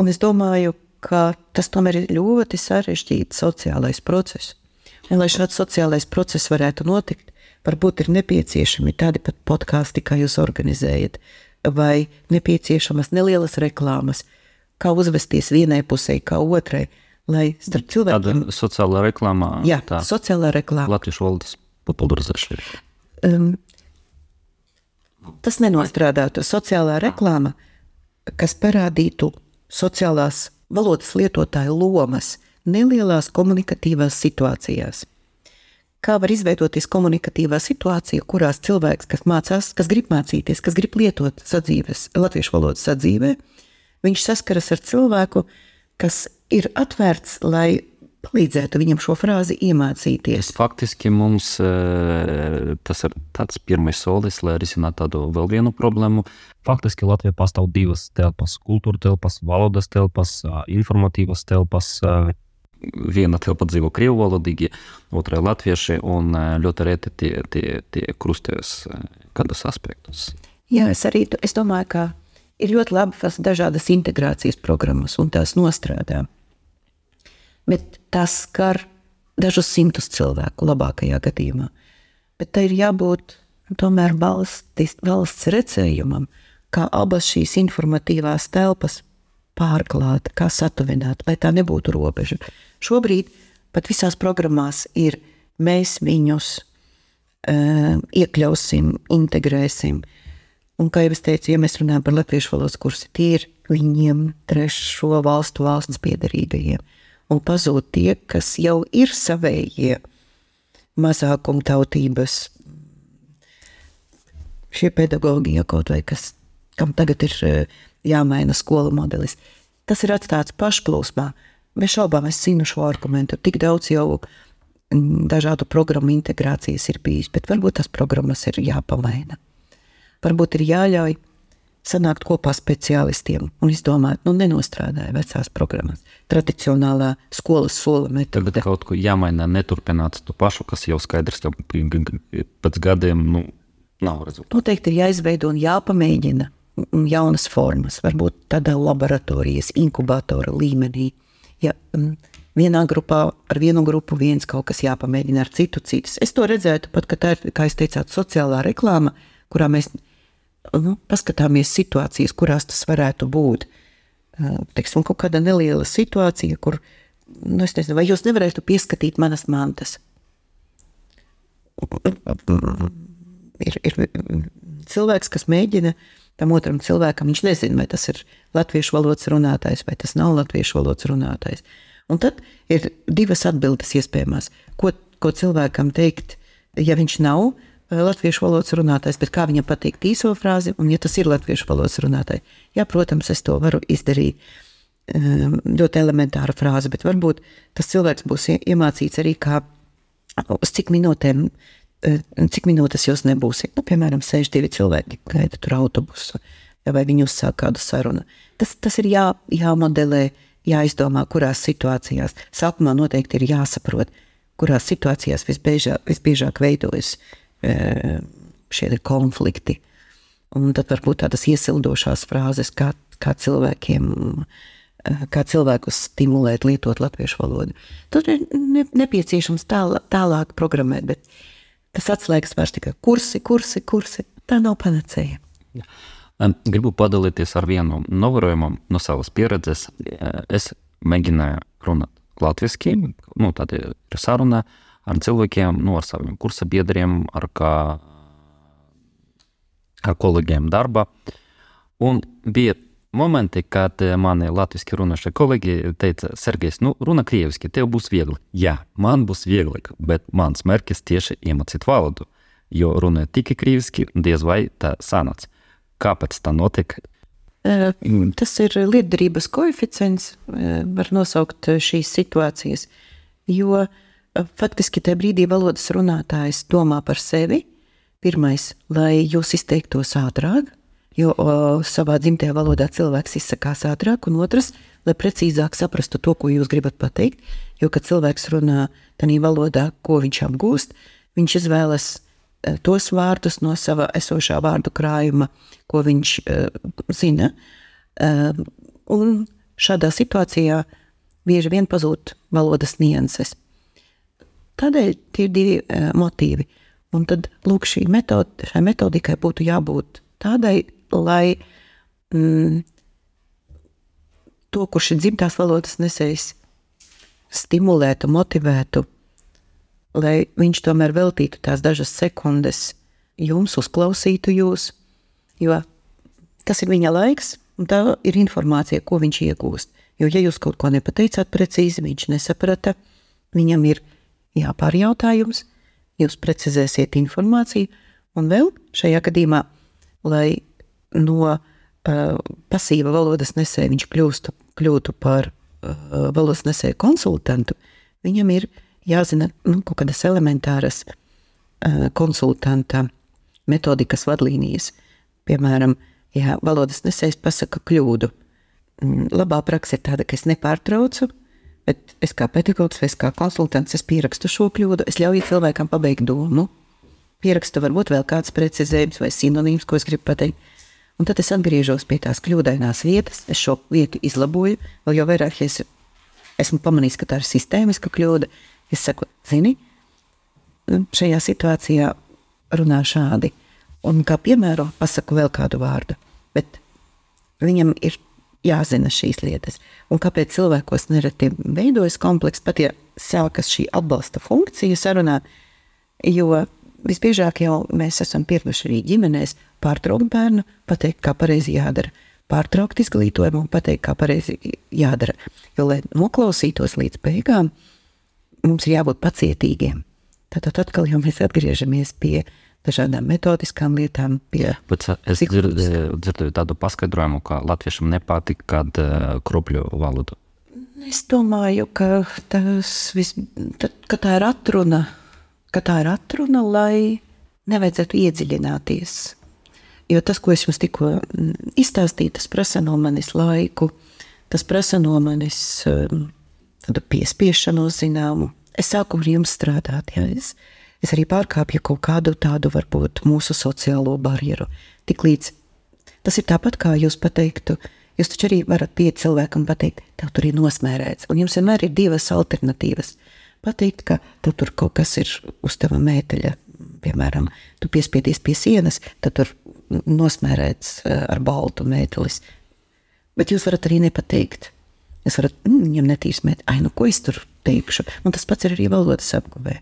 Un es domāju, ka tas tomēr ir ļoti sarežģīts sociālais process. Un, lai šāds sociālais process varētu notikt, varbūt ir nepieciešami tādi pat podkāsti, kā jūs organizējat, vai nepieciešamas nelielas reklāmas, kā uzvesties vienai pusē, kā otrai, lai starp cilvēkiem. Tāda sociālā reklāmā. Jā, tā sociālā reklāma. Latviešu valodas popularizēšana. Um, tas nenostrādātu sociālā reklāma, kas parādītu sociālās valodas lietotāju lomas nelielās komunikatīvās situācijās. Kā var izveidoties komunikatīvā situācija, kurās cilvēks, kas mācās, kas grib mācīties, kas grib lietot sadzīves, latviešu valodas sadzīvē, viņš saskaras ar cilvēku, kas ir atvērts, lai palīdzētu viņam šo frāzi iemācīties. Faktiski mums eh, tas ir tāds pirmais solis, lai risinātu tādu vēl vienu problēmu. Faktiski Latvijā pastāv divas telpas - kultūra telpas, valodas telpas, informatīvas telpas. Viena telpa dzīvo krievu valodīgi, otrā latvieši, un ļoti reti tie, tie, tie krustojas kādos aspektos. Jā, es arī es domāju, ka ir ļoti labi tas dažādas integrācijas programmas, un tās nostrādā bet tas skar dažus simtus cilvēku, labākajā gadījumā. Bet tai ir jābūt tomēr valstis, valsts redzējumam, kā abas šīs informatīvās telpas pārklāt, kā satuvināt, lai tā nebūtu robeža. Šobrīd pat visās programmās ir mēs viņus uh, iekļausim, integrēsim. Un, kā jau es teicu, ja mēs runājam par latviešu valodas kursu, tie ir viņiem trešo valstu valsts piedarīgajiem un pazūd tie, kas jau ir savējie mazākumtautības. Šie pedagogi, ja kaut vai kas, kam tagad ir eh, jāmaina skolu modelis, tas ir atstāts pašplūsmā. Bez šaubām es zinu šo argumentu. Tik daudz jau mm, dažādu programmu integrācijas ir bijis, bet varbūt tās programmas ir jāpamaina. Varbūt ir jāļauj sanākt kopā speciālistiem un izdomāt, nu, nenostrādāja vecās programmas. Tradicionālā skolas sola metode. Tagad kaut ko jāmaina, neturpināt to pašu, kas jau skaidrs, ka pēc gadiem nu, nav rezultātu. Noteikti ir jāizveido un jāpamēģina jaunas formas, varbūt tādā laboratorijas, inkubatora līmenī. Ja, vienā grupā ar vienu grupu viens kaut kas jāpamēģina ar citu citus. Es to redzētu pat, ka tā ir, kā jūs teicāt, sociālā reklāma, kurā mēs nu, paskatāmies situācijas, kurās tas varētu būt. Teiksim, kaut kāda neliela situācija, kur, nu, es nezinu, vai jūs nevarētu pieskatīt manas mantas. Ir, ir cilvēks, kas mēģina tam otram cilvēkam, viņš nezina, vai tas ir latviešu valodas runātājs vai tas nav latviešu valodas runātājs. Un tad ir divas atbildes iespējamās. Ko, ko cilvēkam teikt, ja viņš nav latviešu valodas runātājs, bet kā viņam pateikt īso frāzi, un ja tas ir latviešu valodas runātājs, jā, protams, es to varu izdarīt. Ehm, ļoti elementāra frāze, bet varbūt tas cilvēks būs iemācīts arī, kā uz cik minūtēm, eh, cik minūtes jūs nebūsiet. Nu, piemēram, sēž divi cilvēki, gaida tur autobusu, vai viņi uzsāk kādu sarunu. Tas, tas ir jā, jāmodelē, jāizdomā, kurās situācijās. Sākumā noteikti ir jāsaprot, kurās situācijās visbiežāk, visbiežāk veidojas e, šie konflikti. Un tad varbūt tādas iesildošās frāzes, kā, kā cilvēkiem. E, kā cilvēkus stimulēt, lietot latviešu valodu. Tur ir ne, nepieciešams tālāk, tālāk programmēt, bet tas atslēgas vairs tikai kursi, kursi, kursi. Tā nav panacēja. Ja. Gribu padalīties ar vienu novērojumu no savas pieredzes. Es mēģināju runāt latviešu, nu, tāda ir saruna ar cilvēkiem, nu, ar saviem kursa biedriem, ar, kā, ar kolēģiem darba. Un bija momenti, kad mani latviešu runāšie kolēģi teica, Sergejs, nu, runa krieviski, tev būs viegli. Jā, man būs viegli, bet mans mērķis tieši iemācīt valodu, jo runāju tikai krieviski, diez vai tā sanāca. Kāpēc tā notiek? Tas ir lietderības koeficients, var nosaukt šīs situācijas. Jo faktiski tajā brīdī valodas runātājs domā par sevi. Pirmais, lai jūs izteiktos ātrāk, jo o, savā dzimtajā valodā cilvēks izsakās ātrāk, un otrs, lai precīzāk saprastu to, ko jūs gribat pateikt. Jo, kad cilvēks runā tādā valodā, ko viņš apgūst, viņš izvēlas Eh, tos vārdus no sava esošā vārdu krājuma, ko viņš uh, zina. Uh, un šādā situācijā bieži vien pazūd valodas nianses. Tādēļ tie ir divi uh, motīvi. Un tad lūk, šī metode, šai metodikai būtu jābūt tādai, lai mm, to, kurš ir dzimtās valodas nesējis, stimulētu, motivētu lai viņš tomēr veltītu tās dažas sekundes jums, uzklausītu jūs, jo tas ir viņa laiks, un tā ir informācija, ko viņš iegūst. Jo, ja jūs kaut ko nepateicāt precīzi, viņš nesaprata, viņam ir jāpārjautā jums, jūs precizēsiet informāciju, un vēl šajā gadījumā, lai no uh, pasīva valodas nesēja viņš kļūstu, kļūtu par uh, valodas nesēju konsultantu, viņam ir jāzina nu, kaut kādas elementāras uh, konsultanta metodikas vadlīnijas. Piemēram, ja valodas nesējs pasaka kļūdu, mm, labā praksa ir tāda, ka es nepārtraucu, bet es kā pedagogs vai kā konsultants es pierakstu šo kļūdu, es ļauju cilvēkam pabeigt domu, pierakstu varbūt vēl kāds precizējums vai sinonīms, ko es gribu pateikt. Un tad es atgriežos pie tās kļūdainās vietas, es šo vietu izlaboju, vēl jau vairāk, ja es esmu pamanījis, ka tā ir sistēmiska kļūda, Es saku, zini, šajā situācijā runā šādi. Un kā piemēru pasaku vēl kādu vārdu. Bet viņam ir jāzina šīs lietas. Un kāpēc cilvēkos nereti veidojas komplekss, pat ja sākas šī atbalsta funkcija sarunā, jo visbiežāk jau mēs esam pieraduši arī ģimenēs pārtraukt bērnu, pateikt, kā pareizi jādara. Pārtraukt izglītojumu un pateikt, kā pareizi jādara. Jo, lai noklausītos līdz beigām, mums ir jābūt pacietīgiem. Tad atkal mēs atgriežamies pie dažādām metodiskām lietām. Bet es dzirdēju, dzirdēju tādu paskaidrojumu, ka latviešiem nepatīk, kad uh, kropļu valodu. Es domāju, ka, vis, tad, ka tā ir atruna, ka tā ir atruna, lai nevajadzētu iedziļināties. Jo tas, ko es jums tikko mm, izstāstīju, tas prasa no manis laiku, tas prasa no manis um, tādu piespiešanos zināmu. Es sāku ar jums strādāt, ja es, es arī pārkāpju kaut kādu tādu varbūt mūsu sociālo barjeru. Tiklīdz tas ir tāpat kā jūs pateiktu, jūs taču arī varat pieiet cilvēkam pateikt, tev tur ir nosmērēts, un jums vienmēr ir divas alternatīvas. Pateikt, ka tev tur kaut kas ir uz tava mēteļa, piemēram, tu piespiedies pie sienas, tad tur nosmērēts eh, ar baltu mētelis. Bet jūs varat arī nepateikt, Jūs varat, mm, viņam netīrs met, ai, nu ko es tur teikšu. Un tas pats ir arī valodas apguvē.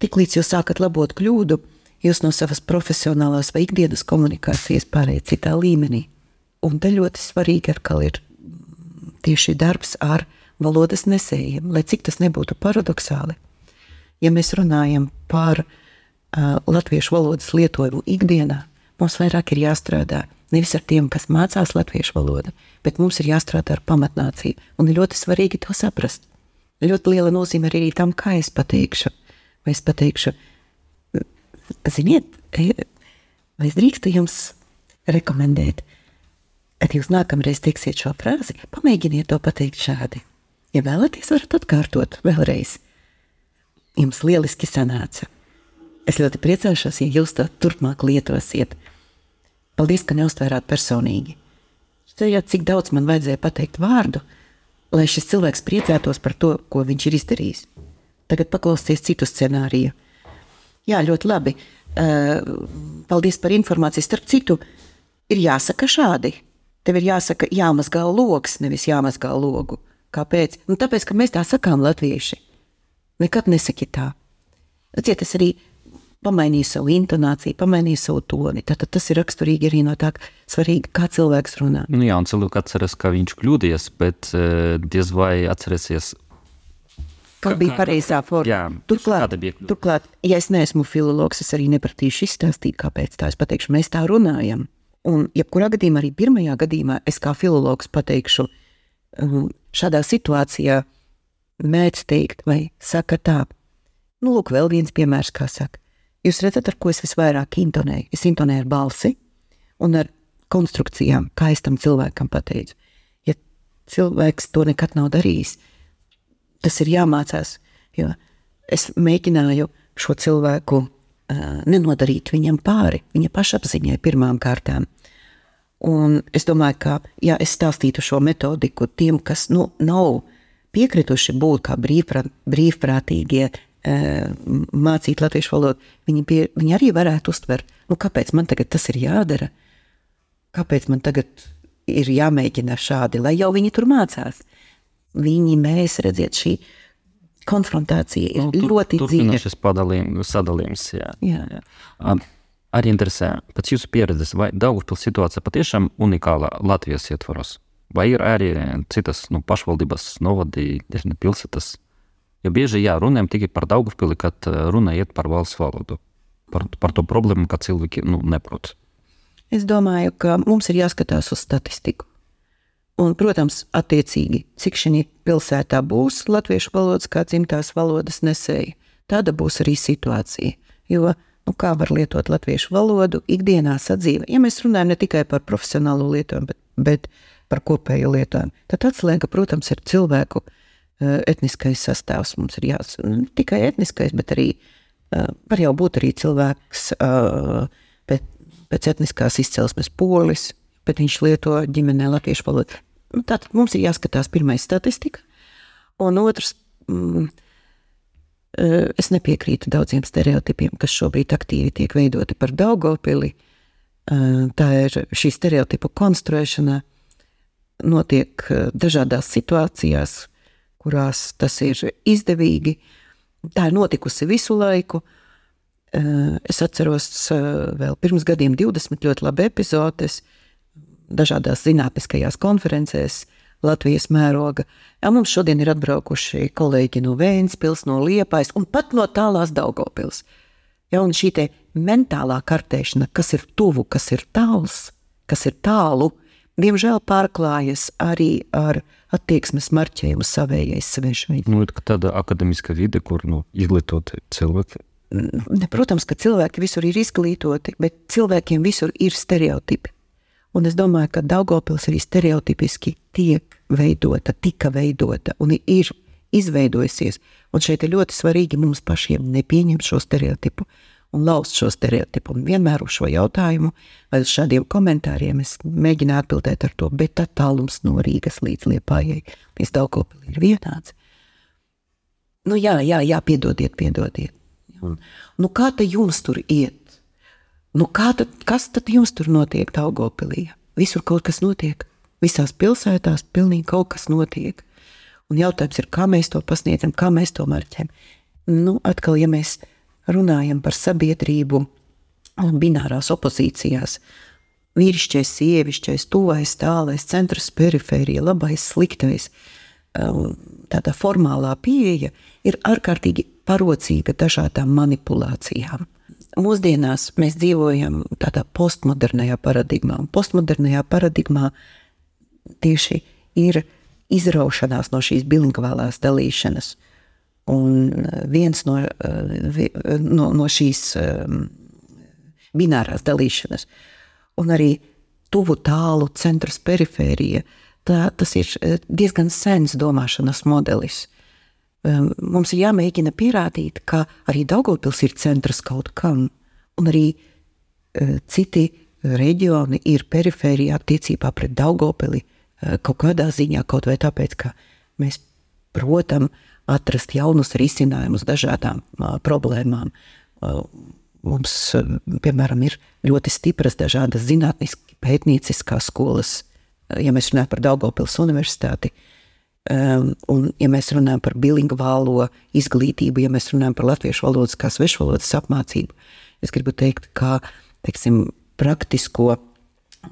Tiklīdz jūs sākat labot kļūdu, jūs no savas profesionālās vai ikdienas komunikācijas pārējat citā līmenī. Un te ļoti svarīgi atkal ir tieši darbs ar valodas nesējiem, lai cik tas nebūtu paradoxāli. Ja mēs runājam par uh, latviešu valodas lietojumu ikdienā, mums vairāk ir jāstrādā nevis ar tiem, kas mācās latviešu valodu, bet mums ir jāstrādā ar pamatnāciju. Un ir ļoti svarīgi to saprast. Ļoti liela nozīme arī tam, kā es pateikšu. Vai es pateikšu, ziniet, vai es drīkstu jums rekomendēt? kad jūs nākamreiz teiksiet šo frāzi, pamēģiniet to pateikt šādi. Ja vēlaties, varat atkārtot vēlreiz. Jums lieliski sanāca. Es ļoti priecāšos, ja jūs to turpmāk lietosiet. Paldies, ka neuztvērāt personīgi. Šķiet, cik daudz man vajadzēja pateikt vārdu, lai šis cilvēks priecātos par to, ko viņš ir izdarījis. Tagad paklausieties citu scenāriju. Jā, ļoti labi. Paldies par informāciju. Starp citu, ir jāsaka šādi. Tev ir jāsaka, jāmazgā logs, nevis jāmazgā logu. Kāpēc? Nu, tāpēc, ka mēs tā sakām latvieši. Nekad nesaki tā. Ja tas arī pamainīja savu intonāciju, pamainīja savu toni. Tad, tas ir raksturīgi arī no tā, svarīgi, kā cilvēks runā. Nu, jā, un cilvēks atceras, ka viņš kļūdījies, bet uh, diez vai atcerēsies. Kā bija pareizā forma? Turklāt, turklāt, ja es neesmu filologs, es arī nepratīšu izstāstīt, kāpēc tā. Es pateikšu, mēs tā runājam. Un, jebkurā gadījumā, arī pirmajā gadījumā, es kā filologs pateikšu, um, šādā situācijā mēdz teikt, vai saka tā. Nu, lūk, vēl viens piemērs, kā saka. Jūs redzat, ar ko es visvairāk intonēju? Es intonēju ar balsi un ar konstrukcijām, kā es tam cilvēkam pateicu. Ja cilvēks to nekad nav darījis, tas ir jāmācās. Es mēģināju šo cilvēku nenodarīt viņam pāri, viņa pašapziņai pirmām kārtām. Un es domāju, ka, ja es stāstītu šo metodiku tiem, kas nu, nav piekrituši būt kā brīvprāt, brīvprātīgie, mācīt latviešu valodu, viņi, pie, viņi arī varētu uztvert, nu, kāpēc man tagad tas ir jādara, kāpēc man tagad ir jāmēģina šādi, lai jau viņi tur mācās. Viņi, mēs redziet, šī konfrontācija ir nu, tur, ļoti dziļa. Tas ir sadalījums. Jā. Jā. Jā. Um, arī interesē, pēc jūsu pieredzes, vai Daugavpils situācija patiešām unikāla Latvijas ietvaros? Vai ir arī citas nu, pašvaldības, novadi, pilsētas? Jo bieži jā, runājam tikai par Daugavpili, kad runa iet par valsts valodu. Par, par to problēmu, ka cilvēki nu, neprot. Es domāju, ka mums ir jāskatās uz statistiku. Un, protams, attiecīgi, cik šī pilsētā būs latviešu valodas kā dzimtās valodas nesēji, tāda būs arī situācija. Jo nu, kā var lietot latviešu valodu ikdienā sadzīvē, ja mēs runājam ne tikai par profesionālo lietojumu, bet, bet par kopēju lietojumu, tad atslēga, protams, ir cilvēku uh, etniskais sastāvs. Mums ir jāsaka ne tikai etniskais, bet arī uh, var jau būt arī cilvēks uh, pēc, pēc etniskās izcelsmes polis, bet viņš lieto ģimenē latviešu valodu. Nu, tātad mums ir jāskatās pirmais statistika, un otrs. Mm, e, es nepiekrītu daudziem stereotipiem, kas šobrīd aktīvi tiek veidoti par Daugopili. E, tā ir šī stereotipu konstruēšana, notiek e, dažādās situācijās, kurās tas ir izdevīgi. Tā ir notikusi visu laiku. Es atceros vēl pirms gadiem 20 ļoti labi epizodes, dažādās zinātniskajās konferencēs. Latvijas mēroga. Jā, mums šodien ir atbraukuši kolēģi no Vēncpils, no Liepājas un pat no tālās Daugopils. Ja, un šī mentālā kartēšana, kas ir tuvu, kas ir tāls, kas ir tālu, diemžēl pārklājas arī ar attieksmes marķējumu savējais svešai. Nu, tāda akadēmiska vide, kur nu, izglītoti cilvēki. Protams, ka cilvēki visur ir izglītoti, bet cilvēkiem visur ir stereotipi. Un es domāju, ka Daugopils arī stereotipiski tiek veidota, tika veidota un ir izveidojusies. Un šeit ir ļoti svarīgi mums pašiem nepieņemt šo stereotipu un lauzt šo stereotipu. Un vienmēr uz šo jautājumu vai uz šādiem komentāriem es mēģinu atbildēt ar to, bet tā tālums no Rīgas līdz Liepājai līdz Daugopili ir vienāds. Nu jā, jā, jā, piedodiet, piedodiet. Un, nu kā te jums tur iet? Nu, tad, kas tad jums tur notiek Daugopilī? Visur kaut kas notiek. Visās pilsētās pilnīgi kaut kas notiek. Un jautājums ir, kā mēs to pasniedzam, kā mēs to marķējam. Nu, atkal, ja mēs runājam par sabiedrību binārās opozīcijās, vīrišķais, sievišķais, tuvais, tālais, centrs, perifērija, labais, sliktais, tāda formālā pieeja ir ārkārtīgi parocīga dažādām manipulācijām mūsdienās mēs dzīvojam tādā postmodernajā paradigmā. Un postmodernajā paradigmā tieši ir izraušanās no šīs bilingvālās dalīšanas. Un viens no, no, no šīs um, binārās dalīšanas. Un arī tuvu, tālu, centrs, perifērija. Tā, tas ir diezgan sens domāšanas modelis. Mums ir jāmēģina pierādīt, ka arī Daugopils ir centrs kaut kam, un arī citi reģioni ir perifērijā attiecībā pret Daugopili kaut kādā ziņā, kaut vai tāpēc, ka mēs, protam, atrast jaunus risinājumus dažādām problēmām. Mums, piemēram, ir ļoti stipras dažādas zinātniskas, pētnieciskās skolas, ja mēs runājam par Daugopils universitāti. Um, un, ja mēs runājam par bilingvālo izglītību, ja mēs runājam par latviešu valodas kā svešvalodas apmācību, es gribu teikt, ka teiksim, praktisko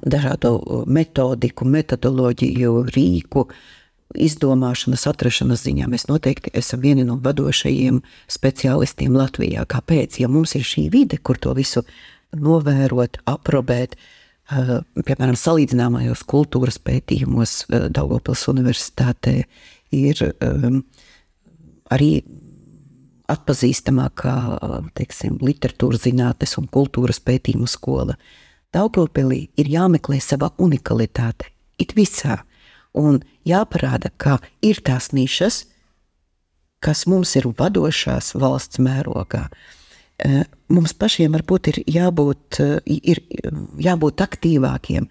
dažādu metodiku, metodoloģiju, rīku izdomāšanas, atrašanas ziņā mēs noteikti esam vieni no vadošajiem speciālistiem Latvijā. Kāpēc? Ja mums ir šī vide, kur to visu novērot, aprobēt, uh, piemēram, salīdzināmajos kultūras pētījumos uh, Daugopils universitātē ir um, arī atpazīstamākā teiksim, literatūras zinātnes un kultūras pētījumu skola. Daugopilī ir jāmeklē sava unikalitāte, it visā un jāparāda, ka ir tās nišas, kas mums ir vadošās valsts mērogā. E, mums pašiem varbūt ir jābūt, e, ir jābūt aktīvākiem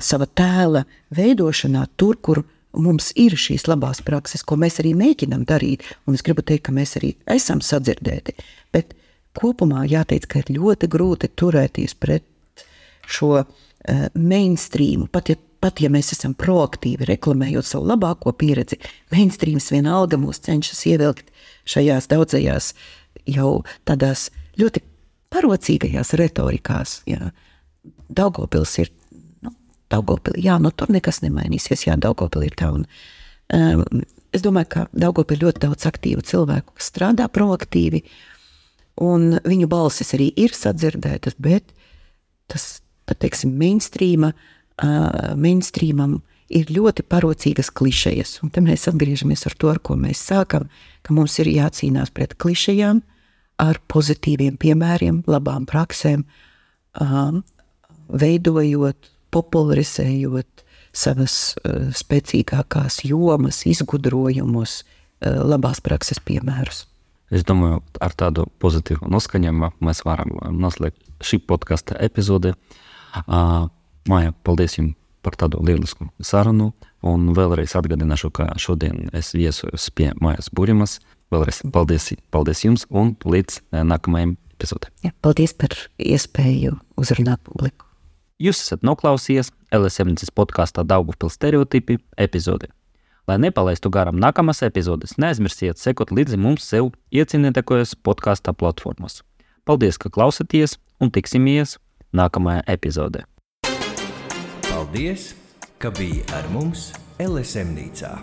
sava tēla veidošanā, tur, kur mums ir šīs labās prakses, ko mēs arī mēģinām darīt. Un es gribu teikt, ka mēs arī esam sadzirdēti. Bet kopumā jāteic, ka ir ļoti grūti turēties pret šo mainstreamu. Pat ja pat ja mēs esam proaktīvi reklamējot savu labāko pieredzi, mainstreams vienalga mūs cenšas ievilkt šajās daudzajās jau tādās ļoti parocīgajās retorikās. Jā. Daugopils ir, nu, Daugopili, jā, nu tur nekas nemainīsies, jā, Daugopili ir tā. Un, um, es domāju, ka Daugopili ir ļoti daudz aktīvu cilvēku, kas strādā proaktīvi, un viņu balsis arī ir sadzirdētas, bet tas, tā teiksim, mainstreama uh, uh, mainstreamam ir ļoti parocīgas klišejas. Un te mēs atgriežamies ar to, ar ko mēs sākam, ka mums ir jācīnās pret klišejām, ar pozitīviem piemēriem, labām praksēm, um, veidojot, popularizējot savas uh, spēcīgākās jomas, izgudrojumus, uh, labās prakses piemērus. Es domāju, ar tādu pozitīvu noskaņojumu mēs varam noslēgt šī podkāstu epizodi. Uh, Māja, paldies jums par tādu lielisku sarunu. Un vēlreiz atgādināšu, ka šodien es viesojos pie Mājas Būrimas. Vēlreiz paldies, paldies jums un līdz eh, nākamajam epizodē. Ja, paldies par iespēju uzrunāt publiku. Jūs esat noklausījies LSMNCS podkāstā Daugupils stereotipi epizodi. Lai nepalaistu garām nākamās epizodes, neaizmirstiet sekot līdzi mums sev iecienītākajos podkāstu platformos. Paldies, ka klausāties un tiksimies nākamajā epizodē! Paldies, ka biji ar mums LSM Nīcā!